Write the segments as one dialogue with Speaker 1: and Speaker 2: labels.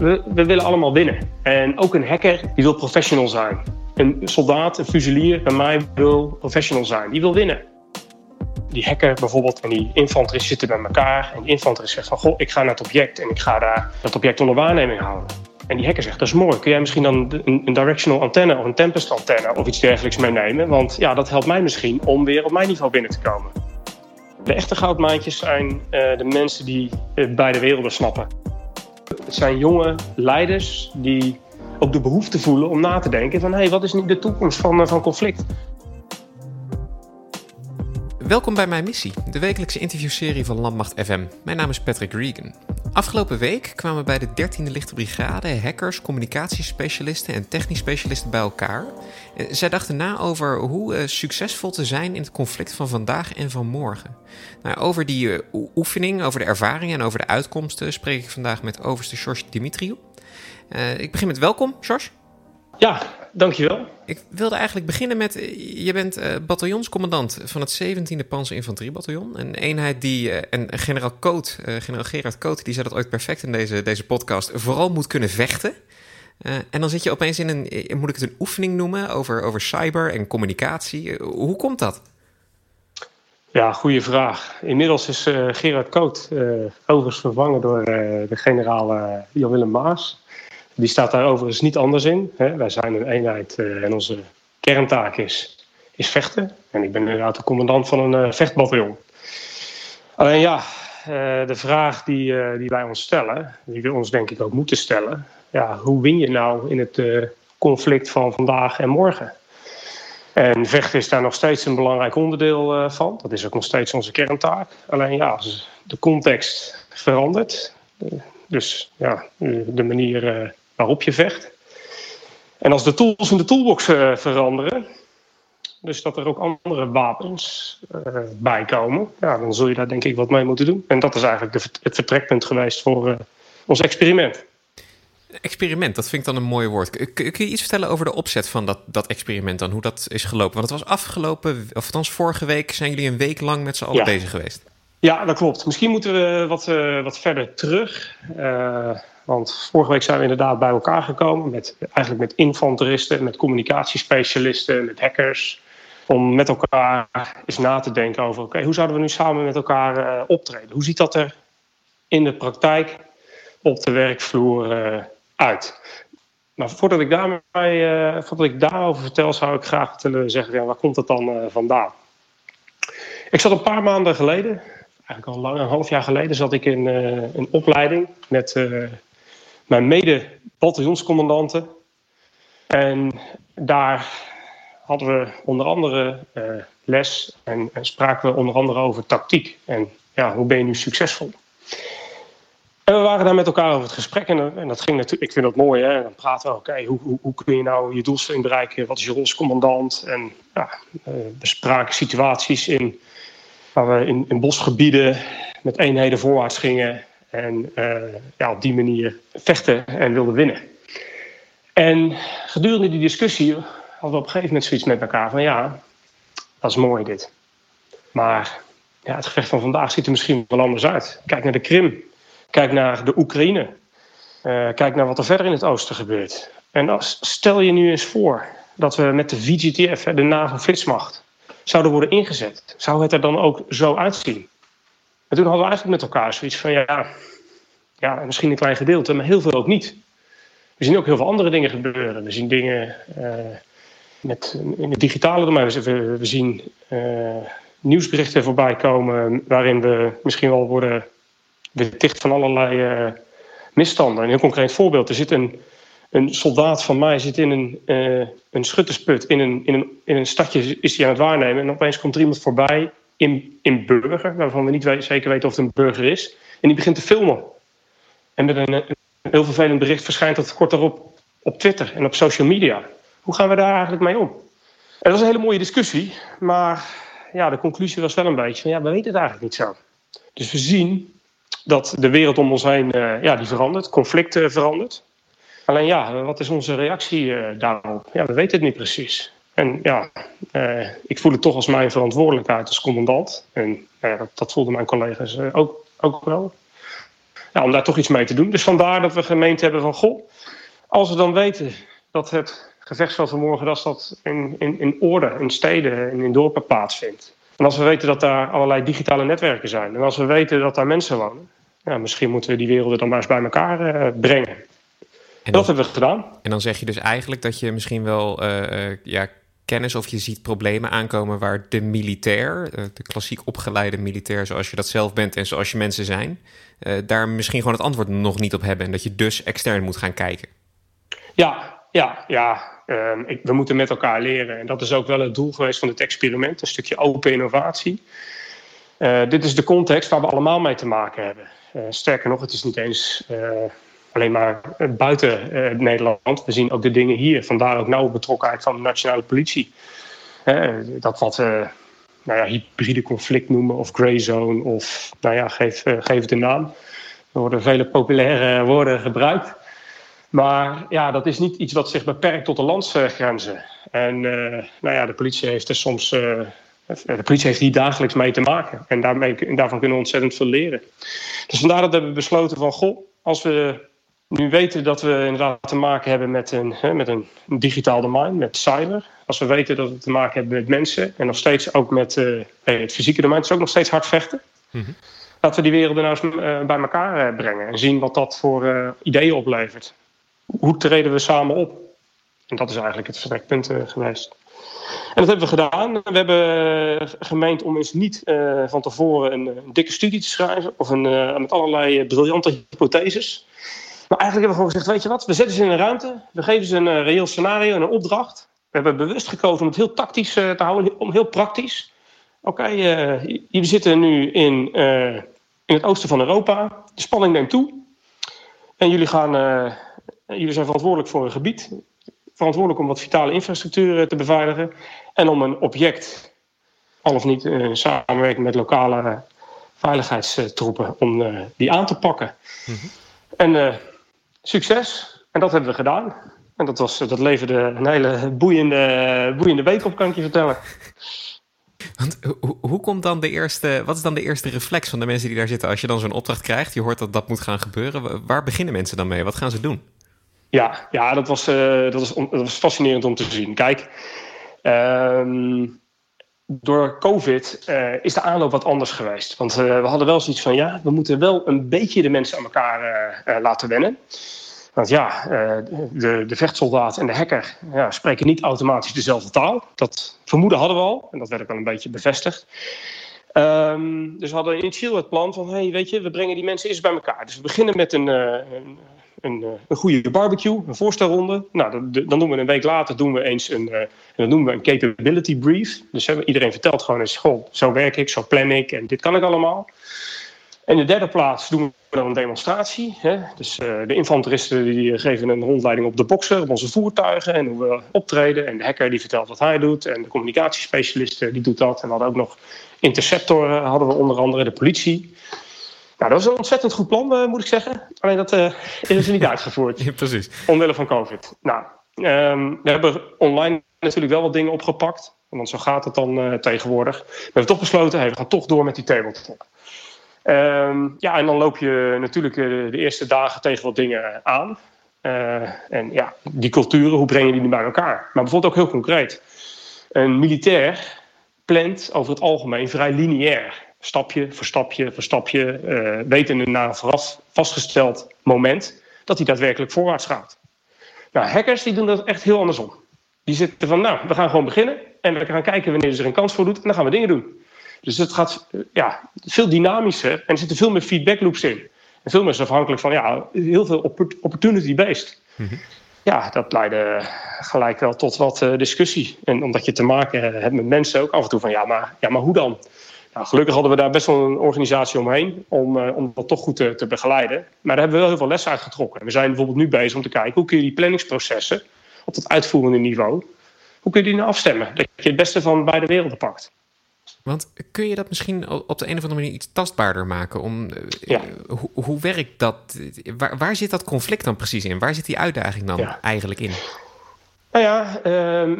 Speaker 1: we, we willen allemaal winnen. En ook een hacker die wil professional zijn. Een soldaat, een fusilier bij mij wil professional zijn. Die wil winnen. Die hacker bijvoorbeeld en die infanterist zitten bij elkaar. En die infanterist zegt van, goh, ik ga naar het object en ik ga daar dat object onder waarneming houden. En die hacker zegt, dat is mooi. Kun jij misschien dan een, directional antenne of een tempest antenne of iets dergelijks meenemen? Want ja, dat helpt mij misschien om weer op mijn niveau binnen te komen. De echte goudmaantjes zijn uh, de mensen die uh, beide werelden snappen. Het zijn jonge leiders die ook de behoefte voelen om na te denken van... hé, hey, wat is nu de toekomst van, uh, van conflict?
Speaker 2: Welkom bij Mijn Missie, de wekelijkse interviewserie van Landmacht FM. Mijn naam is Patrick Regan. Afgelopen week kwamen bij de 13e Lichte Brigade hackers, communicatiespecialisten en technisch specialisten bij elkaar. Zij dachten na over hoe uh, succesvol te zijn in het conflict van vandaag en van morgen. Nou, over die uh, oefening, over de ervaringen en over de uitkomsten spreek ik vandaag met overste George Dimitriou. Ik begin met welkom, George.
Speaker 1: Ja, dankjewel.
Speaker 2: Ik wilde eigenlijk beginnen met, je bent uh, bataljonscommandant van het 17e Panzer Infanteriebataljon. Een eenheid die, uh, en generaal Koot, uh, generaal Gerard Koot, die zei dat ooit perfect in deze, deze podcast, vooral moet kunnen vechten. en dan zit je opeens in een, moet ik het een oefening noemen, over, over cyber en communicatie. hoe komt dat?
Speaker 1: Ja, goede vraag. Inmiddels is Gerard Koot overigens vervangen door de generaal Jan Willem Maas. Die staat daar overigens niet anders in. Hè. Wij zijn een eenheid uh, en onze kerntaak is, is vechten. En ik ben inderdaad de commandant van een uh, vechtbataljon. Alleen ja, uh, de vraag die, die wij ons stellen, die we ons denk ik ook moeten stellen. Ja, hoe win je nou in het conflict van vandaag en morgen? En vechten is daar nog steeds een belangrijk onderdeel van. Dat is ook nog steeds onze kerntaak. Alleen ja, de context verandert. Dus ja, de manier waarop je vecht. En als de tools in de toolbox uh, veranderen, dus dat er ook andere wapens uh, bij komen, ja, dan zul je daar denk ik wat mee moeten doen. En dat is eigenlijk de, het vertrekpunt geweest voor uh, ons experiment.
Speaker 2: Experiment, dat vind ik dan een mooi woord. Kun, kun je iets vertellen over de opzet van dat, dat experiment dan, hoe dat is gelopen? Want het was afgelopen, of althans vorige week zijn jullie een week lang met z'n allen ja. bezig geweest.
Speaker 1: Ja, dat klopt. Misschien moeten we wat, wat verder terug. Want vorige week zijn we inderdaad bij elkaar gekomen met eigenlijk met infanteristen, met communicatiespecialisten, met hackers. Om met elkaar eens na te denken over oké, hoe zouden we nu samen met elkaar uh, optreden? Hoe ziet dat er in de praktijk op de werkvloer uh, uit? Maar voordat ik, daarmee, uh, voordat ik daarover vertel, zou ik graag willen zeggen, ja, waar komt dat dan vandaan? Ik zat een paar maanden geleden, eigenlijk al lang, een half jaar geleden, zat ik in een opleiding met mijn mede-bataljonscommandanten. En daar hadden we onder andere uh, les en, en, spraken we onder andere over tactiek. En ja, hoe ben je nu succesvol? En we waren daar met elkaar over het gesprek. En, en dat ging natuurlijk, ik vind dat mooi, hè? Dan praten we, oké, hoe, hoe, hoe, kun je nou je doelstelling bereiken? Wat is je rol als commandant? En ja, uh, we spraken situaties in, waar we in, in bosgebieden met eenheden voorwaarts gingen. En uh, ja, op die manier vechten en wilden winnen. En gedurende die discussie hadden we op een gegeven moment zoiets met elkaar van ja, dat is mooi dit. Maar ja, het gevecht van vandaag ziet er misschien wel anders uit. Kijk naar de Krim. Kijk naar de Oekraïne. Uh, kijk naar wat er verder in het oosten gebeurt. En als, stel je nu eens voor dat we met de VGTF, de NAVO-flitsmacht, zouden worden ingezet. Zou het er dan ook zo uitzien? En toen hadden we eigenlijk met elkaar zoiets van ja, ja, misschien een klein gedeelte, maar heel veel ook niet. We zien ook heel veel andere dingen gebeuren. We zien dingen uh, met, in het digitale domein. We, zien uh, nieuwsberichten voorbij komen waarin we misschien wel worden beticht van allerlei uh, misstanden. Een heel concreet voorbeeld. Er zit een, een soldaat van mij zit in een, een schuttersput in een, in, een, in een stadje is hij aan het waarnemen. En opeens komt er iemand voorbij in, in burger, waarvan we niet zeker weten of het een burger is. En die begint te filmen. En met een, een heel vervelend bericht verschijnt dat kort daarop op Twitter en op social media. Hoe gaan we daar eigenlijk mee om? Dat was een hele mooie discussie, maar ja, de conclusie was wel een beetje van ja, we weten het eigenlijk niet zo. Dus we zien dat de wereld om ons heen uh, ja, die verandert, conflicten verandert. Alleen ja, wat is onze reactie uh, daarop? Ja, we weten het niet precies. En ja, uh, ik voel het toch als mijn verantwoordelijkheid als commandant. En dat, dat voelden mijn collega's ook, ook wel. ja, om daar toch iets mee te doen. Dus vandaar dat we gemeend hebben van, goh, als we dan weten dat het gevechtsveld van morgen dat dat in, in, in orde, in steden en in dorpen plaatsvindt. En als we weten dat daar allerlei digitale netwerken zijn. En als we weten dat daar mensen wonen. Ja, misschien moeten we die werelden dan maar eens bij elkaar brengen. En dat hebben we gedaan.
Speaker 2: En dan zeg je dus eigenlijk dat je misschien wel uh, ja, kennis of je ziet problemen aankomen waar de militair, de klassiek opgeleide militair zoals je dat zelf bent en zoals je mensen zijn, daar misschien gewoon het antwoord nog niet op hebben. En dat je dus extern moet gaan kijken.
Speaker 1: Ja, ja, ja. Ehm, ik, we moeten met elkaar leren. En dat is ook wel het doel geweest van het experiment. Een stukje open innovatie. Uh, dit is de context waar we allemaal mee te maken hebben. Sterker nog, het is niet eens alleen maar buiten Nederland. We zien ook de dingen hier. Vandaar ook nauwe betrokkenheid van de nationale politie. dat wat nou ja, hybride conflict noemen of grey zone of nou ja, geef, geef het een naam. Er worden vele populaire woorden gebruikt. Maar ja, dat is niet iets wat zich beperkt tot de landsgrenzen. En uh, nou ja, de politie heeft er soms. Uh, de politie heeft hier dagelijks mee te maken. En daarmee, daarvan kunnen we ontzettend veel leren. Dus vandaar dat we hebben besloten van... Goh, als we nu weten dat we inderdaad te maken hebben met een, hè, met een digitaal domein, met cyber. Als we weten dat we te maken hebben met mensen en nog steeds ook met uh, het fysieke domein, het is ook nog steeds hard vechten. Mm -hmm. Laten we die werelden nou eens uh, bij elkaar uh, brengen en zien wat dat voor ideeën oplevert hoe treden we samen op? En dat is eigenlijk het vertrekpunt geweest. En dat hebben we gedaan. We hebben gemeend om eens niet van tevoren een, een, dikke studie te schrijven of een, met allerlei briljante hypotheses. Maar eigenlijk hebben we gewoon gezegd: Weet je wat, we zetten ze in een ruimte, we geven ze een reëel scenario en een opdracht. We hebben bewust gekozen om het heel tactisch te houden, om heel praktisch. Oké, okay, jullie zitten nu in, in het oosten van Europa, de spanning neemt toe. En jullie gaan jullie zijn verantwoordelijk voor een gebied, verantwoordelijk om wat vitale infrastructuur te beveiligen en om een object, al of niet in samenwerking met lokale veiligheidstroepen, om die aan te pakken. Mm -hmm. En succes, en dat hebben we gedaan. En dat, was, dat leverde een hele boeiende, boeiende week op, kan ik je vertellen.
Speaker 2: Want hoe, hoe, komt dan de eerste, wat is dan de eerste reflex van de mensen die daar zitten als je dan zo'n opdracht krijgt? Je hoort dat dat moet gaan gebeuren. Waar beginnen mensen dan mee? Wat gaan ze doen?
Speaker 1: Ja, ja dat, was, uh, dat, was, dat was fascinerend om te zien. Kijk, um, door COVID uh, is de aanloop wat anders geweest. Want uh, we hadden wel zoiets van, ja, we moeten wel een beetje de mensen aan elkaar laten wennen. Want ja, de, de vechtsoldaat en de hacker ja, spreken niet automatisch dezelfde taal. Dat vermoeden hadden we al en dat werd ook wel een beetje bevestigd. Um, dus we hadden initieel het plan van, hey, weet je, we brengen die mensen eerst bij elkaar. Dus we beginnen met een, een een, eh, een goede barbecue, een voorstelronde. Nou, dan, doen we een week later doen we eens een, uh, dan noemen we een capability brief. Dus iedereen vertelt gewoon eens, goh, zo werk ik, zo plan ik en dit kan ik allemaal. En in de derde plaats doen we dan een demonstratie. Hè? Dus uh, de infanteristen die geven een rondleiding op de boksen, op onze voertuigen en hoe we optreden. En de hacker die vertelt wat hij doet. En de communicatiespecialist die doet dat. En we hadden ook nog interceptor, hadden we onder andere de politie. Nou, dat was een ontzettend goed plan, uh, moet ik zeggen. Alleen dat uh, is er niet uitgevoerd.
Speaker 2: ja, precies.
Speaker 1: Omwille van COVID. Nou, um, we hebben online natuurlijk wel wat dingen opgepakt. Want zo gaat het dan uh, tegenwoordig. We hebben toch besloten, hey, we gaan toch door met die tabletop. Um, ja, en dan loop je natuurlijk de eerste dagen tegen wat dingen aan. en ja, die culturen, hoe breng je die nu bij elkaar? Maar bijvoorbeeld ook heel concreet. Een militair plant over het algemeen vrij lineair stapje voor stapje voor stapje, uh, wetende na een vooraf vastgesteld moment dat hij daadwerkelijk voorwaarts gaat. Nou, hackers die doen dat echt heel andersom. Die zitten van, nou, we gaan gewoon beginnen en we gaan kijken wanneer ze er een kans voor doet en dan gaan we dingen doen. Dus het gaat uh, ja, veel dynamischer en er zitten veel meer feedback loops in. En veel meer afhankelijk van, ja, heel veel opportunity-based. Mm -hmm. Ja, dat leidde gelijk wel tot wat uh, discussie. En omdat je te maken hebt met mensen ook af en toe van, ja, maar, ja, maar hoe dan? Nou, gelukkig hadden we daar best wel een organisatie omheen om, uh, om dat toch goed te, te, begeleiden. Maar daar hebben we wel heel veel lessen uit getrokken. We zijn bijvoorbeeld nu bezig om te kijken hoe kun je die planningsprocessen op dat uitvoerende niveau, hoe kun je die nou afstemmen? Dat je het beste van beide werelden pakt.
Speaker 2: Want kun je dat misschien op de een of andere manier iets tastbaarder maken? Om, ja. uh, hoe, hoe werkt dat? Waar, waar, zit dat conflict dan precies in? Waar zit die uitdaging dan ja. eigenlijk in?
Speaker 1: Nou ja, uh,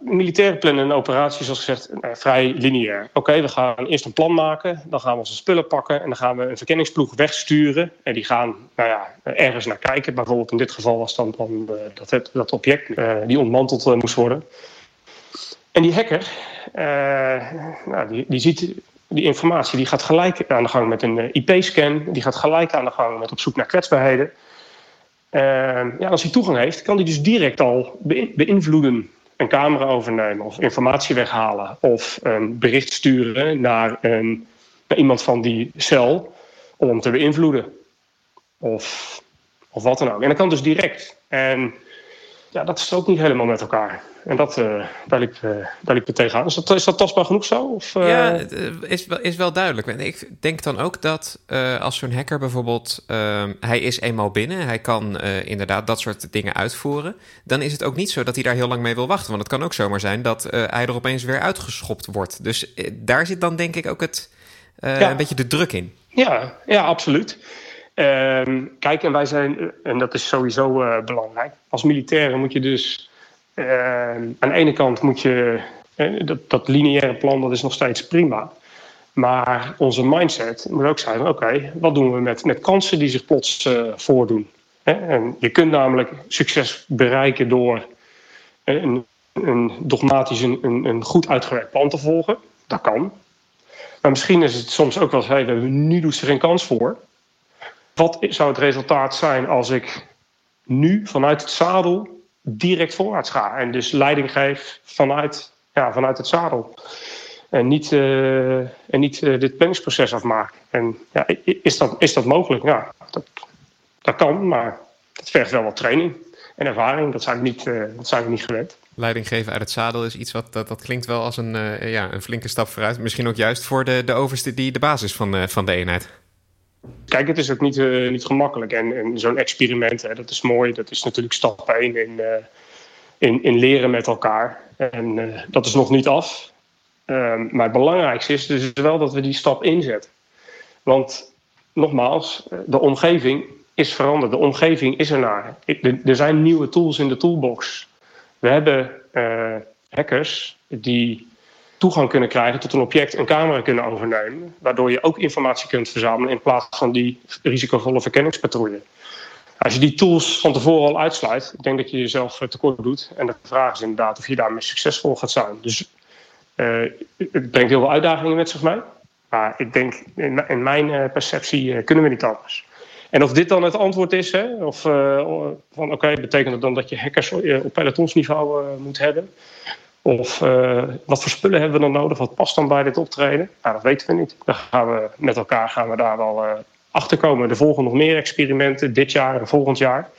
Speaker 1: militaire plannen en operaties, zoals gezegd, eh, vrij lineair. Oké, we gaan eerst een plan maken, dan gaan we onze spullen pakken en dan gaan we een verkenningsploeg wegsturen. En die gaan nou ja, ergens naar kijken. Bijvoorbeeld in dit geval was dan, uh, dat, het, dat object uh, die ontmanteld moest worden. En die hacker, nou, die, die ziet die informatie, die gaat gelijk aan de gang met een IP-scan, die gaat gelijk aan de gang met op zoek naar kwetsbaarheden. Uh, ja, als hij toegang heeft, kan hij dus direct al beïnvloeden. Een camera overnemen of informatie weghalen. Of een bericht sturen naar, een, naar iemand van die cel om hem te beïnvloeden. Of, of wat dan ook. En dat kan dus direct. En ja, dat is ook niet helemaal met elkaar. En dat, uh, daar, liep, uh, daar liep het tegenaan. Is dat, is dat tastbaar genoeg zo? Of,
Speaker 2: uh... Ja, het is wel, is wel duidelijk. En ik denk dan ook dat als zo'n hacker bijvoorbeeld... Ehm, hij is eenmaal binnen, hij kan inderdaad dat soort dingen uitvoeren... dan is het ook niet zo dat hij daar heel lang mee wil wachten. Want het kan ook zomaar zijn dat hij er opeens weer uitgeschopt wordt. Dus daar zit dan denk ik ook het, ja. een beetje de druk in.
Speaker 1: Ja, ja absoluut. Uh, kijk, en wij zijn, en dat is sowieso uh, belangrijk. Als militairen moet je dus. Uh, aan de ene kant moet je. Uh, dat, dat, lineaire plan dat is nog steeds prima. Maar onze mindset moet ook zijn: oké, wat doen we met, met kansen die zich plots voordoen? Hè? En je kunt namelijk succes bereiken door een, een dogmatisch, een, een goed uitgewerkt plan te volgen. Dat kan. Maar misschien is het soms ook wel eens: hey, nu doet ze er geen kans voor. Wat zou het resultaat zijn als ik nu vanuit het zadel direct voorwaarts ga en dus leiding geef vanuit, ja, vanuit het zadel? En niet, uh, en niet uh, dit planningsproces afmaken. En ja, is, dat, is dat mogelijk? Ja, dat, dat kan, maar dat vergt wel wat training en ervaring. Dat zijn we niet, uh, dat zijn niet gewend.
Speaker 2: Leiding geven uit het zadel is iets wat dat, dat klinkt wel als een, ja, een flinke stap vooruit. Misschien ook juist voor de, de overste die de basis van, van de eenheid.
Speaker 1: Kijk, het is ook niet, uh, niet gemakkelijk. En, en zo'n experiment, hè, dat is mooi. Dat is natuurlijk stap 1 in, uh, in, in leren met elkaar. En uh, dat is nog niet af. Ehm, maar het belangrijkste is dus wel dat we die stap inzetten. Want nogmaals, de omgeving is veranderd. De omgeving is ernaar. Er zijn nieuwe tools in de toolbox. We hebben hackers die toegang kunnen krijgen tot een object, een camera kunnen overnemen. Waardoor je ook informatie kunt verzamelen in plaats van die risicovolle verkenningspatrouille. Als je die tools van tevoren al uitsluit, ik denk dat je jezelf tekort doet. En de vraag is inderdaad of je daarmee succesvol gaat zijn. Dus uh, het brengt heel veel uitdagingen met zich mee. Maar ik denk, in, mijn uh, perceptie kunnen we niet anders. En of dit dan het antwoord is, hè, of van oké, betekent het dan dat je hackers op pelotonsniveau moet hebben? Of uh, wat voor spullen hebben we dan nodig? Wat past dan bij dit optreden? Nou, dat weten we niet. Dan gaan we met elkaar gaan we daar wel uh, achter komen. Er volgen nog meer experimenten dit jaar en volgend jaar.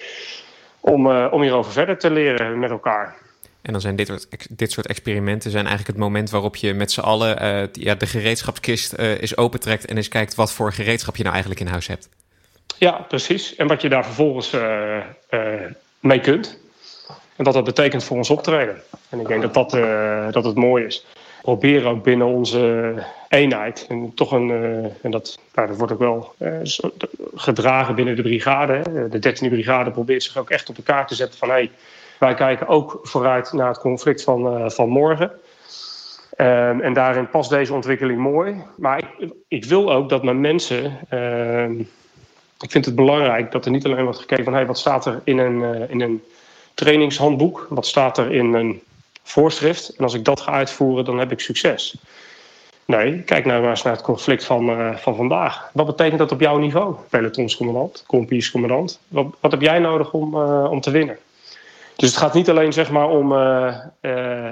Speaker 1: Om, uh, om hierover verder te leren met elkaar.
Speaker 2: En dan zijn dit soort, dit soort experimenten zijn eigenlijk het moment waarop je met z'n allen ja, de gereedschapskist eens opentrekt en eens kijkt wat voor gereedschap je nou eigenlijk in huis hebt.
Speaker 1: Ja, precies. En wat je daar vervolgens mee kunt. En wat dat betekent voor ons optreden. En ik denk dat dat, uh, dat het mooi is. Proberen ook binnen onze eenheid. En toch een. Uh, en dat, nou, dat wordt ook wel gedragen binnen de brigade. De 13e brigade probeert zich ook echt op de kaart te zetten van hey, wij kijken ook vooruit naar het conflict van, van morgen. Um, en daarin past deze ontwikkeling mooi. Maar ik, ik wil ook dat mijn mensen. Ehm, ik vind het belangrijk dat er niet alleen wordt gekeken van hey, wat staat er in een, in een trainingshandboek. Wat staat er in een voorschrift? En als ik dat ga uitvoeren, dan heb ik succes. Nee, kijk nou maar eens naar het conflict van, uh, van vandaag. Wat betekent dat op jouw niveau, pelotonscommandant, kompiescommandant? Wat, wat heb jij nodig om, uh, om te winnen? Dus het gaat niet alleen zeg maar, om uh,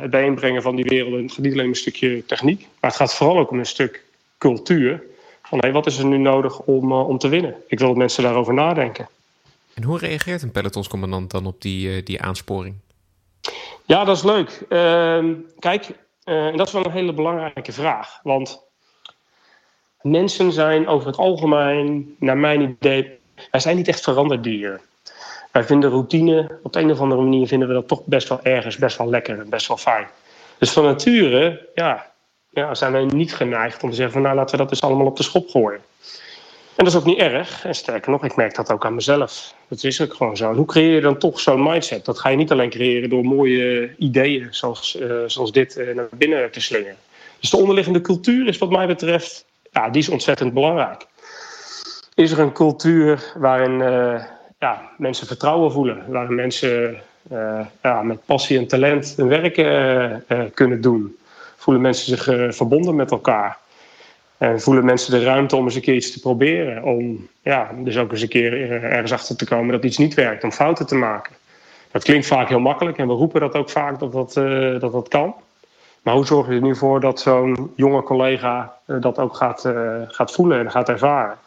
Speaker 1: het bijeenbrengen van die werelden. Het gaat niet alleen om een stukje techniek. Maar het gaat vooral ook om een stuk cultuur. Van wat is er nu nodig om, om te winnen? Ik wil dat mensen daarover nadenken.
Speaker 2: En hoe reageert een pelotonscommandant dan op die, uh, die aansporing?
Speaker 1: Ja, dat is leuk. Uh, kijk, uh, en dat is wel een hele belangrijke vraag. Want mensen zijn over het algemeen, naar mijn idee, wij zijn niet echt veranderdieren. Wij vinden routine, op de een of andere manier vinden we dat toch best wel ergens, best wel lekker en best wel fijn. Dus van nature, ja, ja, zijn wij niet geneigd om te zeggen van nou laten we dat dus allemaal op de schop gooien. En dat is ook niet erg. En sterker nog, ik merk dat ook aan mezelf. Dat is ook gewoon zo. Hoe creëer je dan toch zo'n mindset? Dat ga je niet alleen creëren door mooie ideeën zoals, uh, zoals dit uh, naar binnen te slingen. Dus de onderliggende cultuur is wat mij betreft, ja, die is ontzettend belangrijk. Is er een cultuur waarin uh, ja, mensen vertrouwen voelen, waarin mensen ja, met passie en talent hun werk kunnen doen? Voelen mensen zich verbonden met elkaar? En voelen mensen de ruimte om eens een keer iets te proberen. Om ja, dus ook eens een keer ergens achter te komen dat iets niet werkt. Om fouten te maken. Dat klinkt vaak heel makkelijk en we roepen dat ook vaak dat dat, uh, dat, dat kan. Maar hoe zorg je er nu voor dat zo'n jonge collega uh, dat ook gaat, gaat voelen en gaat ervaren?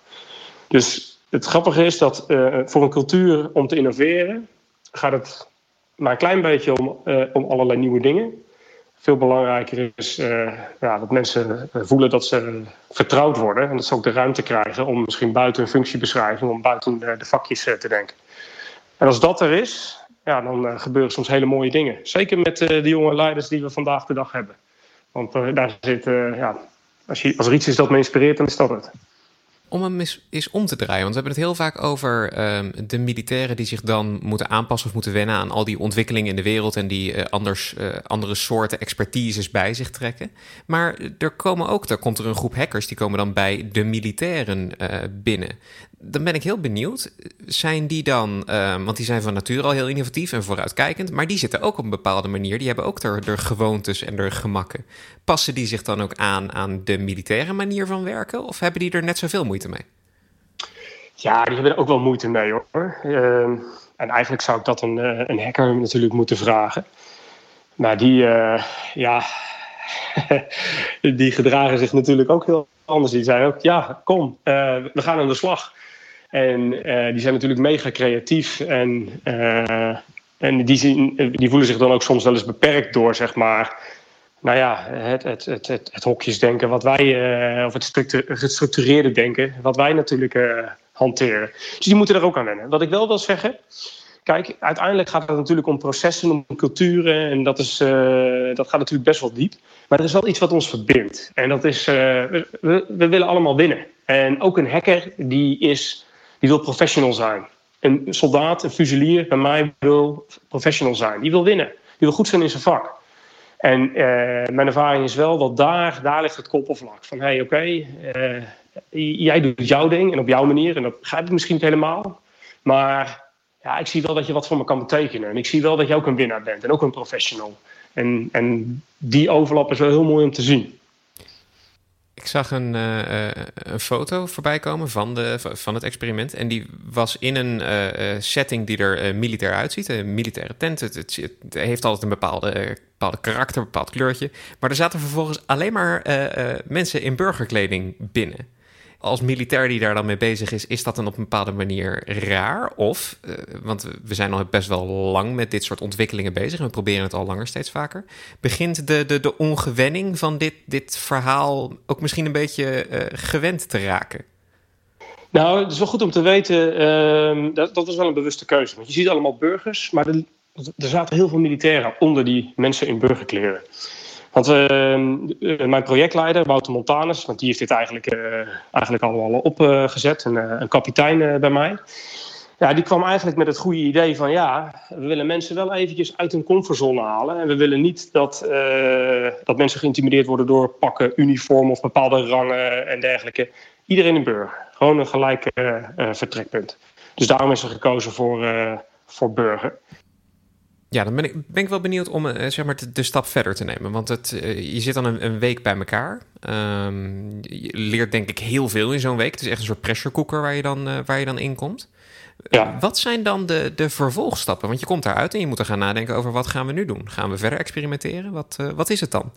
Speaker 1: Dus het grappige is dat voor een cultuur om te innoveren gaat het maar een klein beetje om, om allerlei nieuwe dingen. Veel belangrijker is uh, ja, dat mensen voelen dat ze vertrouwd worden. En dat ze ook de ruimte krijgen om misschien buiten hun functiebeschrijving, om buiten de, de vakjes te denken. En als dat er is, ja, dan gebeuren soms hele mooie dingen. Zeker met de jonge leiders die we vandaag de dag hebben. Want daar zit, ja, als, je, als er iets is dat me inspireert, dan is dat het
Speaker 2: om hem eens, om te draaien. Want we hebben het heel vaak over um, de militairen die zich dan moeten aanpassen of moeten wennen aan al die ontwikkelingen in de wereld en die uh, anders, uh, andere soorten expertises bij zich trekken. Maar er komen ook, er komt er een groep hackers die komen dan bij de militairen uh, binnen dan ben ik heel benieuwd. Zijn die dan, uh, want die zijn van nature al heel innovatief en vooruitkijkend, maar die zitten ook op een bepaalde manier. Die hebben ook er, gewoontes en er gemakken. Passen die zich dan ook aan aan de militaire manier van werken? Of hebben die er net zoveel moeite mee?
Speaker 1: Ja, die hebben er ook wel moeite mee hoor. Uh, en eigenlijk zou ik dat een, eh, een hacker natuurlijk moeten vragen. Maar die, uh, ja, die gedragen zich natuurlijk ook heel anders. Die zijn ook, ja, kom, uh, we gaan aan de slag. En uh, die zijn natuurlijk mega creatief. En, uh, en die, die voelen zich dan ook soms wel eens beperkt door, zeg maar. Nou ja, het, het, het, het, het hokjesdenken, wat wij, of het gestructureerde denken, wat wij natuurlijk hanteren. Dus die moeten er ook aan wennen. Wat ik wel wil zeggen, kijk, uiteindelijk gaat het natuurlijk om processen, om culturen. En dat, is, dat gaat natuurlijk best wel diep. Maar er is wel iets wat ons verbindt. En dat is, we, we willen allemaal winnen. En ook een hacker die is die wil professional zijn. Een soldaat, een fusilier bij mij wil professional zijn. Die wil winnen. Die wil goed zijn in zijn vak. En uh, mijn ervaring is wel dat daar, daar ligt het koppelvlak. Van hé, hey, oké, jij doet jouw ding en op jouw manier. En dat begrijp ik misschien niet helemaal. Maar ja, ik zie wel dat je wat voor me kan betekenen. En ik zie wel dat je ook een winnaar bent en ook een professional. En, en die overlap is wel heel mooi om te zien.
Speaker 2: Ik zag een, uh, een foto voorbij komen van, de, van het experiment. En die was in een uh, setting die er militair uitziet. Een militaire tent. Het, heeft altijd een bepaalde, bepaalde karakter, een bepaald kleurtje. Maar er zaten vervolgens alleen maar mensen in burgerkleding binnen als militair die daar dan mee bezig is, is dat dan op een bepaalde manier raar? Of, uh, want we zijn al best wel lang met dit soort ontwikkelingen bezig en we proberen het al langer steeds vaker. Begint de, de, de ongewenning van dit, dit verhaal ook misschien een beetje uh, gewend te raken?
Speaker 1: Nou, het is wel goed om te weten, uh, dat, dat was wel een bewuste keuze. Want je ziet allemaal burgers, maar er zaten heel veel militairen onder die mensen in burgerkleren. Want uh, mijn projectleider, Wouter Montanus, want die heeft dit eigenlijk, uh, eigenlijk allemaal opgezet, een, een kapitein bij mij. Ja, die kwam eigenlijk met het goede idee van ja, we willen mensen wel eventjes uit hun comfortzone halen. En we willen niet dat, dat mensen geïntimideerd worden door pakken, uniform of bepaalde rangen en dergelijke. Iedereen een burger. Gewoon een gelijk vertrekpunt. Dus daarom is er gekozen voor, voor burger.
Speaker 2: Ja, dan ben ik, ben ik wel benieuwd om uh, zeg maar de, stap verder te nemen. Want het, uh, je zit dan een, een week bij elkaar. Um, je leert denk ik heel veel in zo'n week. Het is echt een soort pressure cooker waar je dan, uh, waar je dan in komt. Ja. wat zijn dan de, de vervolgstappen? Want je komt daaruit en je moet er gaan nadenken over wat gaan we nu doen? Gaan we verder experimenteren? Wat, wat is het dan?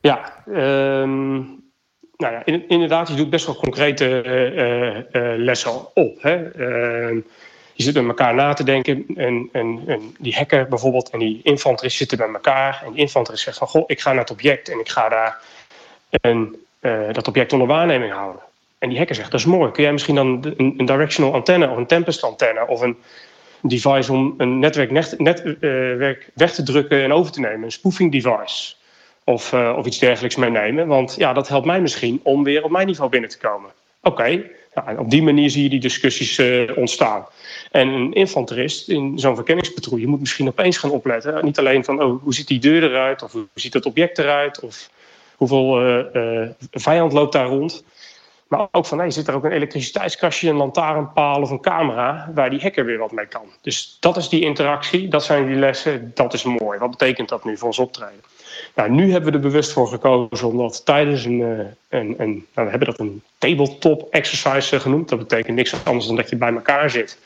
Speaker 1: Ja, um, nou ja, in, inderdaad, je doet best wel concrete lessen op. Hè? Ehm, je zit met elkaar na te denken. En, en, en die hacker bijvoorbeeld en die infanterist zitten bij elkaar. En die infanterist zegt van, goh, ik ga naar het object en ik ga daar een, uh, dat object onder waarneming houden. En die hacker zegt, dat is mooi. Kun jij misschien dan een, een directional antenne of een tempest antenne of een device om een netwerk, net, netwerk uh, weg te drukken en over te nemen. Een spoofing device. Of, uh, of iets dergelijks meenemen. Want ja, dat helpt mij misschien om weer op mijn niveau binnen te komen. Oké, Op die manier zie je die discussies uh, ontstaan. En een infanterist in zo'n verkenningspatrouille moet misschien opeens gaan opletten. Niet alleen van oh, hoe ziet die deur eruit, of hoe ziet het object eruit, of hoeveel uh, vijand loopt daar rond. Maar ook van, hey, zit er ook een elektriciteitskastje, een lantaarnpaal of een camera waar die hacker weer wat mee kan. Dus dat is die interactie, dat zijn die lessen, dat is mooi. Wat betekent dat nu voor ons optreden? Nou, nu hebben we er bewust voor gekozen omdat tijdens een, eh, een, nou, we hebben dat een tabletop exercise genoemd. Dat betekent niks anders dan dat je bij elkaar zit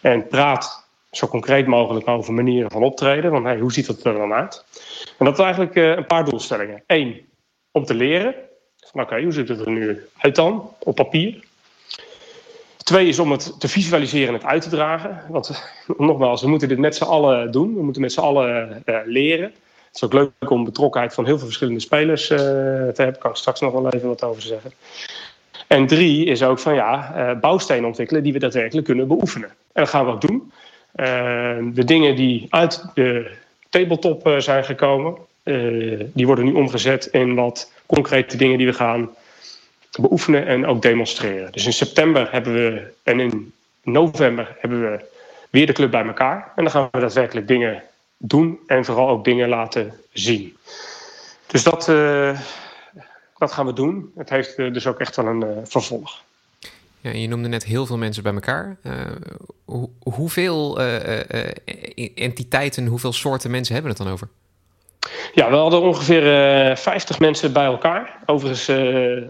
Speaker 1: en praat zo concreet mogelijk over manieren van optreden. Want hoe ziet dat er dan uit? En dat is eigenlijk uh, een paar doelstellingen. Eén, om te leren. Oké, hoe ziet het er nu uit dan op papier? Twee is om het te visualiseren en het uit te dragen. Want nogmaals, we moeten dit met z'n allen doen. We moeten met z'n allen uh, leren. Het is ook leuk om betrokkenheid van heel veel verschillende spelers uh, te hebben. Kan ik straks nog wel even wat over zeggen. En drie is ook van ja, uh, bouwstenen ontwikkelen die we daadwerkelijk kunnen beoefenen. En dat gaan we ook doen. de dingen die uit de tabletop zijn gekomen, die worden nu omgezet in wat concrete dingen die we gaan beoefenen en ook demonstreren. Dus in september hebben we en in november hebben we weer de club bij elkaar. En dan gaan we daadwerkelijk dingen doen en vooral ook dingen laten zien. Dus dat, uh, dat gaan we doen. Het heeft uh, dus ook echt wel een uh, vervolg.
Speaker 2: Ja, je noemde net heel veel mensen bij elkaar. Hoe, hoeveel entiteiten, hoeveel soorten mensen hebben het dan over?
Speaker 1: Ja, we hadden ongeveer uh, 50 mensen bij elkaar. Overigens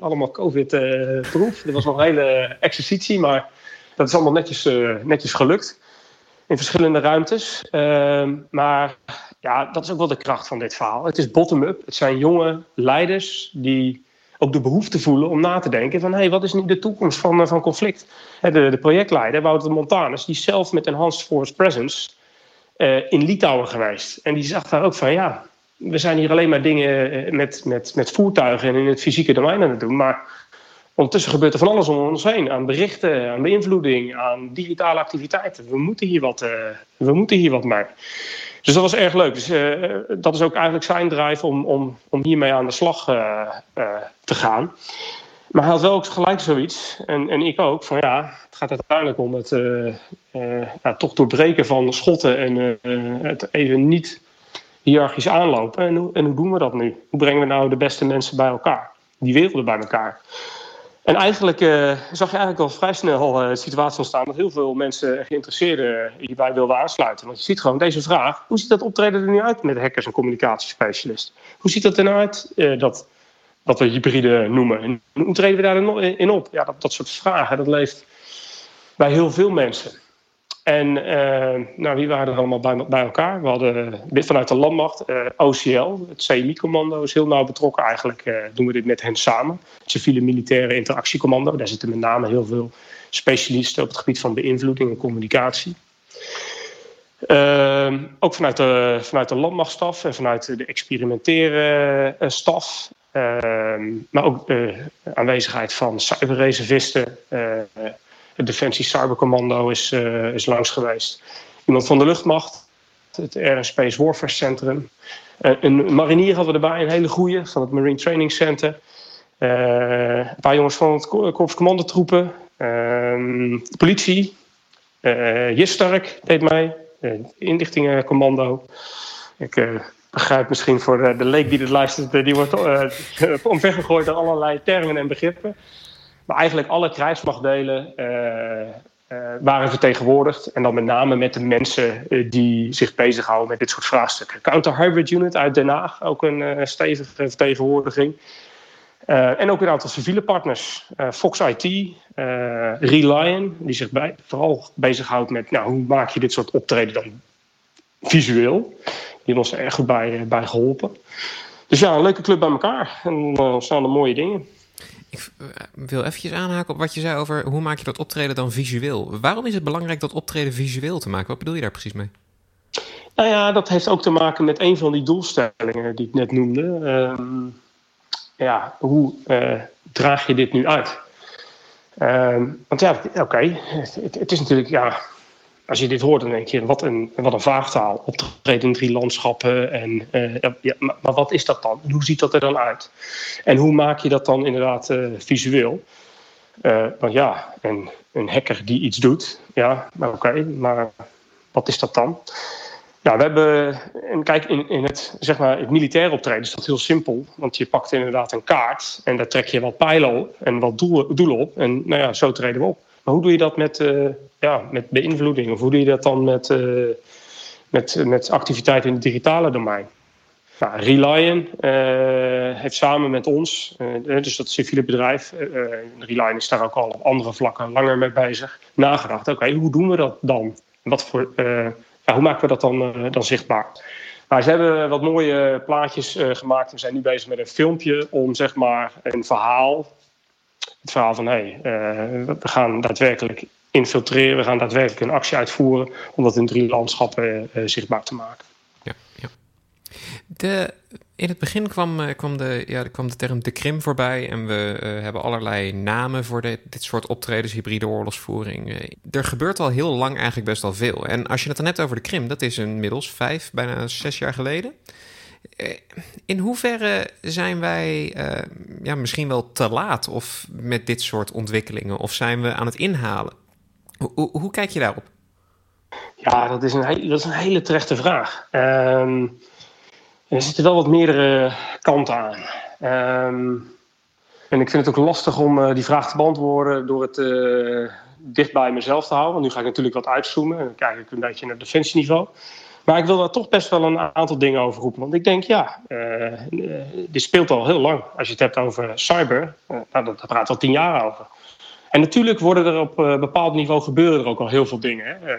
Speaker 1: allemaal COVID-proef. dat was nog een hele exercitie, maar dat is allemaal netjes, netjes gelukt. In verschillende ruimtes. Ehm, maar ja, dat is ook wel de kracht van dit verhaal. Het is bottom-up. Het zijn jonge leiders die ook de behoefte voelen om na te denken van... hé, hey, wat is nu de toekomst van, eh, van conflict? De, de projectleider, Wouter Montanus, die zelf met Enhanced Force Presence... in Litouwen geweest. En die zag daar ook van, ja, we zijn hier alleen maar dingen eh, met, met, met voertuigen en in het fysieke domein aan het doen. Maar ondertussen gebeurt er van alles om ons heen. Aan berichten, aan beïnvloeding, aan digitale activiteiten. We moeten hier wat, uh, we moeten hier wat mee. Dus dat was erg leuk. Dus, uh, dat is ook eigenlijk zijn drive om, om, om hiermee aan de slag uh, te gaan. Maar hij had wel ook gelijk zoiets, en, en ik ook, van ja, het gaat uiteindelijk om het ja, toch doorbreken van schotten en het even niet hiërarchisch aanlopen. En en hoe doen we dat nu? Hoe brengen we nou de beste mensen bij elkaar? Die werelden bij elkaar. En eigenlijk uh, zag je eigenlijk al vrij snel uh, de situatie ontstaan dat heel veel mensen geïnteresseerden hierbij wilden aansluiten. Want je ziet gewoon deze vraag: hoe ziet dat optreden er nu uit met hackers en communicatiespecialisten? Hoe ziet dat er nou uit, dat, wat we hybride noemen? En hoe treden we daar in op? Ja, dat, dat soort vragen, dat leeft bij heel veel mensen. En uh, nou, wie waren er allemaal bij, bij elkaar? We hadden vanuit de landmacht uh, OCL, het CMI-commando, is heel nauw betrokken. Eigenlijk uh, doen we dit met hen samen. Het civiele militaire interactiecommando. Daar zitten met name heel veel specialisten op het gebied van beïnvloeding en communicatie. Ehm, ook vanuit de, vanuit de landmachtstaf en vanuit de experimenteren staf. Ehm, maar ook de aanwezigheid van cyberreservisten het Defensie Cybercommando is, uh, is langs geweest. Iemand van de luchtmacht, het Air Space Warfare Centrum. Uh, een marinier hadden we erbij, een hele goeie, van het Marine Training Center. Uh, een paar jongens van het Korps Commandotroepen. Ehm, politie. Jistark deed mij. inlichtingencommando. Ik begrijp misschien voor de leek die dit luistert, die wordt omvergegooid door allerlei termen en begrippen. Maar eigenlijk alle krijgsmachtdelen uh, uh, waren vertegenwoordigd. En dan met name met de mensen uh, die zich bezighouden met dit soort vraagstukken. Counter Hybrid Unit uit Den Haag, ook een stevige vertegenwoordiging. en ook een aantal civiele partners. Fox IT, Reliant, die zich bij, vooral bezighoudt met nou, hoe maak je dit soort optreden dan visueel. Die hebben ons er erg goed bij, bij geholpen. Dus ja, een leuke club bij elkaar. En staan er mooie dingen.
Speaker 2: Ik eh, wil eventjes aanhaken op wat je zei over hoe maak je dat optreden dan visueel. Waarom is het belangrijk dat optreden visueel te maken? Wat bedoel je daar precies mee?
Speaker 1: Nou ja, dat heeft ook te maken met een van die doelstellingen die ik net noemde. Uh, ja, hoe uh, draag je dit nu uit? Uh, want ja, oké, het, het, is natuurlijk, ja, als je dit hoort, dan denk je, wat een, wat een vaagtaal. Optreden in drie landschappen. En, uh, ja, maar, wat is dat dan? Hoe ziet dat er dan uit? En hoe maak je dat dan inderdaad uh, visueel? want ja, een, een hacker die iets doet, ja, oké, maar wat is dat dan? Ja, we hebben, en kijk, in, in het, zeg maar, het militaire optreden is dat heel simpel. Want je pakt inderdaad een kaart en daar trek je wat pijlen en wat doelen, doelen op. En nou ja, zo treden we op. Maar hoe doe je dat met, uh, ja, met beïnvloeding? Of hoe doe je dat dan met, uh, met, met activiteiten in het digitale domein? Nou, Relion uh, heeft samen met ons, dus dat civiele bedrijf, Relion is daar ook al op andere vlakken langer mee bezig, nagedacht. Oké, hoe doen we dat dan? Wat voor ja, hoe maken we dat dan, dan zichtbaar? Nou, ze hebben wat mooie plaatjes gemaakt. We zijn nu bezig met een filmpje om zeg maar een verhaal. Het verhaal van hé, hey, uh, we gaan daadwerkelijk infiltreren, we gaan daadwerkelijk een actie uitvoeren om dat in drie landschappen zichtbaar te maken.
Speaker 2: Ja, ja. De in het begin kwam, eh, kwam, de, ja, kwam de term de Krim voorbij en we hebben allerlei namen voor dit soort optredens, hybride oorlogsvoering. Er gebeurt al heel lang eigenlijk best wel veel. En als je het dan hebt over de Krim, dat is inmiddels vijf, bijna zes jaar geleden. In hoeverre zijn wij ja, misschien wel te laat of met dit soort ontwikkelingen? Of zijn we aan het inhalen? Hoe, hoe kijk je daarop?
Speaker 1: Ja, dat is een, dat is een hele terechte vraag. Ehm, er zitten wel wat meerdere kanten aan. Um, en ik vind het ook lastig om uh, die vraag te beantwoorden door het uh, dicht bij mezelf te houden. Want nu ga ik natuurlijk wat uitzoomen en dan kijk ik een beetje naar defensieniveau. Maar ik wil daar toch best wel een aantal dingen over roepen. Want ik denk, ja, uh, dit speelt al heel lang. Als je het hebt over cyber, nou, daar praat al tien jaar over. En natuurlijk worden er op bepaald niveau gebeuren er ook al heel veel dingen. Hè.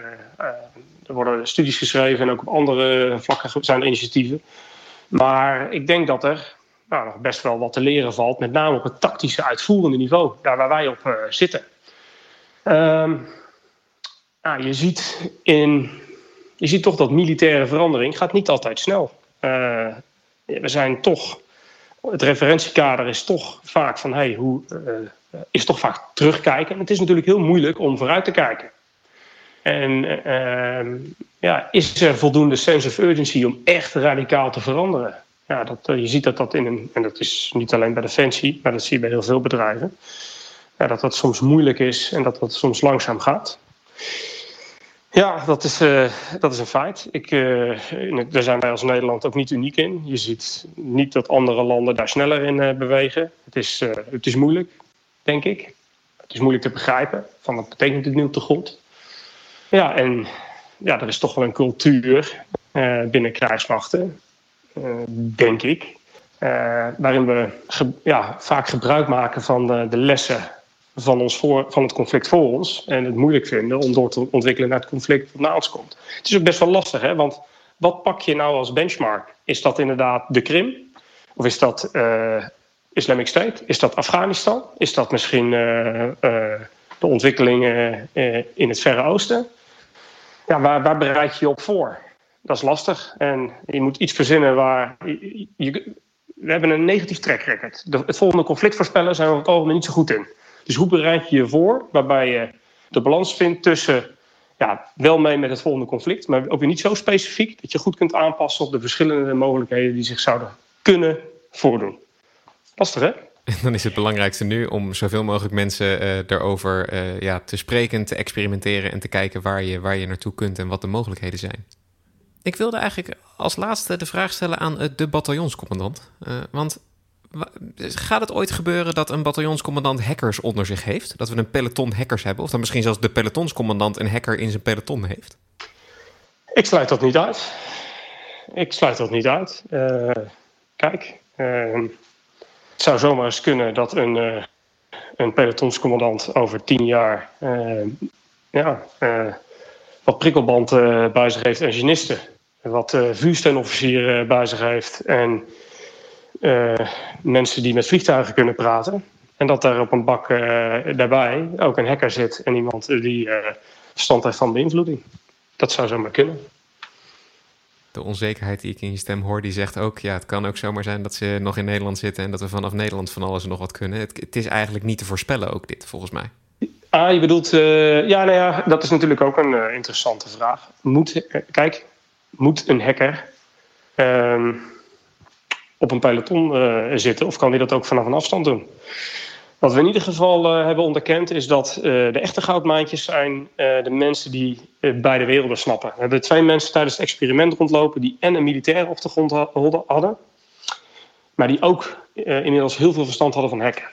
Speaker 1: er worden studies geschreven en ook op andere vlakken zijn initiatieven. Maar ik denk dat er nou, nog best wel wat te leren valt, met name op het tactische uitvoerende niveau, daar waar wij op zitten. Um, nou, je, ziet in, je ziet toch dat militaire verandering gaat niet altijd snel. Uh, we zijn toch, het referentiekader is toch vaak van, hey, hoe, uh, is toch vaak terugkijken. En het is natuurlijk heel moeilijk om vooruit te kijken. En uh, ja, is er voldoende sense of urgency om echt radicaal te veranderen? Ja, dat, je ziet dat dat in een, en dat is niet alleen bij Defensie, maar dat zie je bij heel veel bedrijven, ja, dat dat soms moeilijk is en dat dat soms langzaam gaat. Ja, dat is, uh, dat is een feit. Ik, uh, daar zijn wij als Nederland ook niet uniek in. Je ziet niet dat andere landen daar sneller in uh, bewegen. Het is, het is moeilijk, denk ik. Het is moeilijk te begrijpen. Van wat betekent dit nu op de grond? Ja, en ja, er is toch wel een cultuur binnen krijgsmachten, denk ik, waarin we ja, vaak gebruik maken van de lessen van, ons voor, van het conflict voor ons en het moeilijk vinden om door te ontwikkelen naar het conflict dat na ons komt. Het is ook best wel lastig, hè? want wat pak je nou als benchmark? Is dat inderdaad de Krim? Of is dat Islamic State? Is dat Afghanistan? Is dat misschien de ontwikkelingen in het Verre Oosten? ja, waar, waar bereid je je op voor? Dat is lastig. En je moet iets verzinnen waar. Je, we hebben een negatief track record. De, het volgende conflict voorspellen zijn we het algemeen niet zo goed in. Dus hoe bereid je je voor waarbij je de balans vindt tussen. Ja, wel mee met het volgende conflict, maar ook weer niet zo specifiek dat je goed kunt aanpassen op de verschillende mogelijkheden die zich zouden kunnen voordoen. Lastig, hè?
Speaker 2: En dan is het belangrijkste nu om zoveel mogelijk mensen uh, erover uh, ja, te spreken, te experimenteren en te kijken waar je, waar je naartoe kunt en wat de mogelijkheden zijn. Ik wilde eigenlijk als laatste de vraag stellen aan de bataljonscommandant. Uh, want gaat het ooit gebeuren dat een bataljonscommandant hackers onder zich heeft? Dat we een peloton hackers hebben? Of dan misschien zelfs de pelotonscommandant een hacker in zijn peloton heeft?
Speaker 1: Ik sluit dat niet uit. Ik sluit dat niet uit. kijk, ehm, het zou zomaar eens kunnen dat een, uh, een pelotonscommandant over tien jaar uh, ja, wat prikkelband bij zich heeft en genisten. Wat vuursteunofficieren bij zich heeft en mensen die met vliegtuigen kunnen praten. En dat daar op een bak daarbij ook een hacker zit en iemand die verstand heeft van beïnvloeding. Dat zou zomaar kunnen
Speaker 2: de onzekerheid die ik in je stem hoor, die zegt ook: ja, het kan ook zomaar zijn dat ze nog in Nederland zitten en dat we vanaf Nederland van alles en nog wat kunnen. Het, het is eigenlijk niet te voorspellen, ook dit, volgens mij.
Speaker 1: Ah, je bedoelt, uh, ja, nou ja, dat is natuurlijk ook een uh, interessante vraag. Moet, uh, kijk, moet een hacker ehm, op een peloton zitten of kan hij dat ook vanaf een afstand doen? Wat we in ieder geval uh, hebben onderkend is dat uh, de echte goudmaantjes zijn de mensen die beide werelden snappen. We hebben twee mensen tijdens het experiment rondlopen die en een militaire achtergrond hadden, maar die ook inmiddels heel veel verstand hadden van hacken.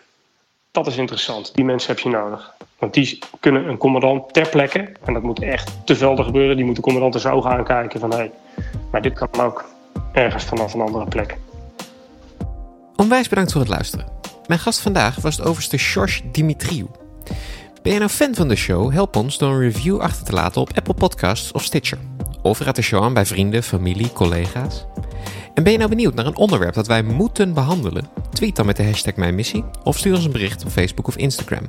Speaker 1: Dat is interessant. Die mensen heb je nodig. Want die kunnen een commandant ter plekke, en dat moet echt te velden gebeuren, die moet de commandant eens ogen aankijken van hé, hey, maar dit kan ook ergens vanaf een andere plek.
Speaker 2: Onwijs bedankt voor het luisteren. Mijn gast vandaag was het overste George Dimitriou. Ben je nou fan van de show? Help ons door een review achter te laten op Apple Podcasts of Stitcher. Of raad de show aan bij vrienden, familie, collega's. En ben je nou benieuwd naar een onderwerp dat wij moeten behandelen? Tweet dan met de hashtag Mijn Missie of stuur ons een bericht op Facebook of Instagram.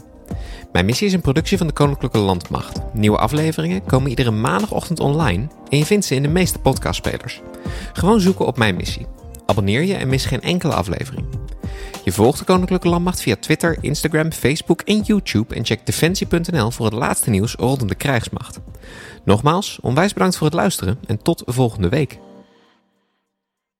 Speaker 2: Mijn Missie is een productie van de Koninklijke Landmacht. Nieuwe afleveringen komen iedere maandagochtend online en je vindt ze in de meeste podcastspelers. Gewoon zoeken op Mijn Missie. Abonneer je en mis geen enkele aflevering. Je volgt de Koninklijke Landmacht via Twitter, Instagram, Facebook en YouTube en check defensie.nl voor het laatste nieuws rondom de krijgsmacht. Nogmaals, onwijs bedankt voor het luisteren en tot volgende week.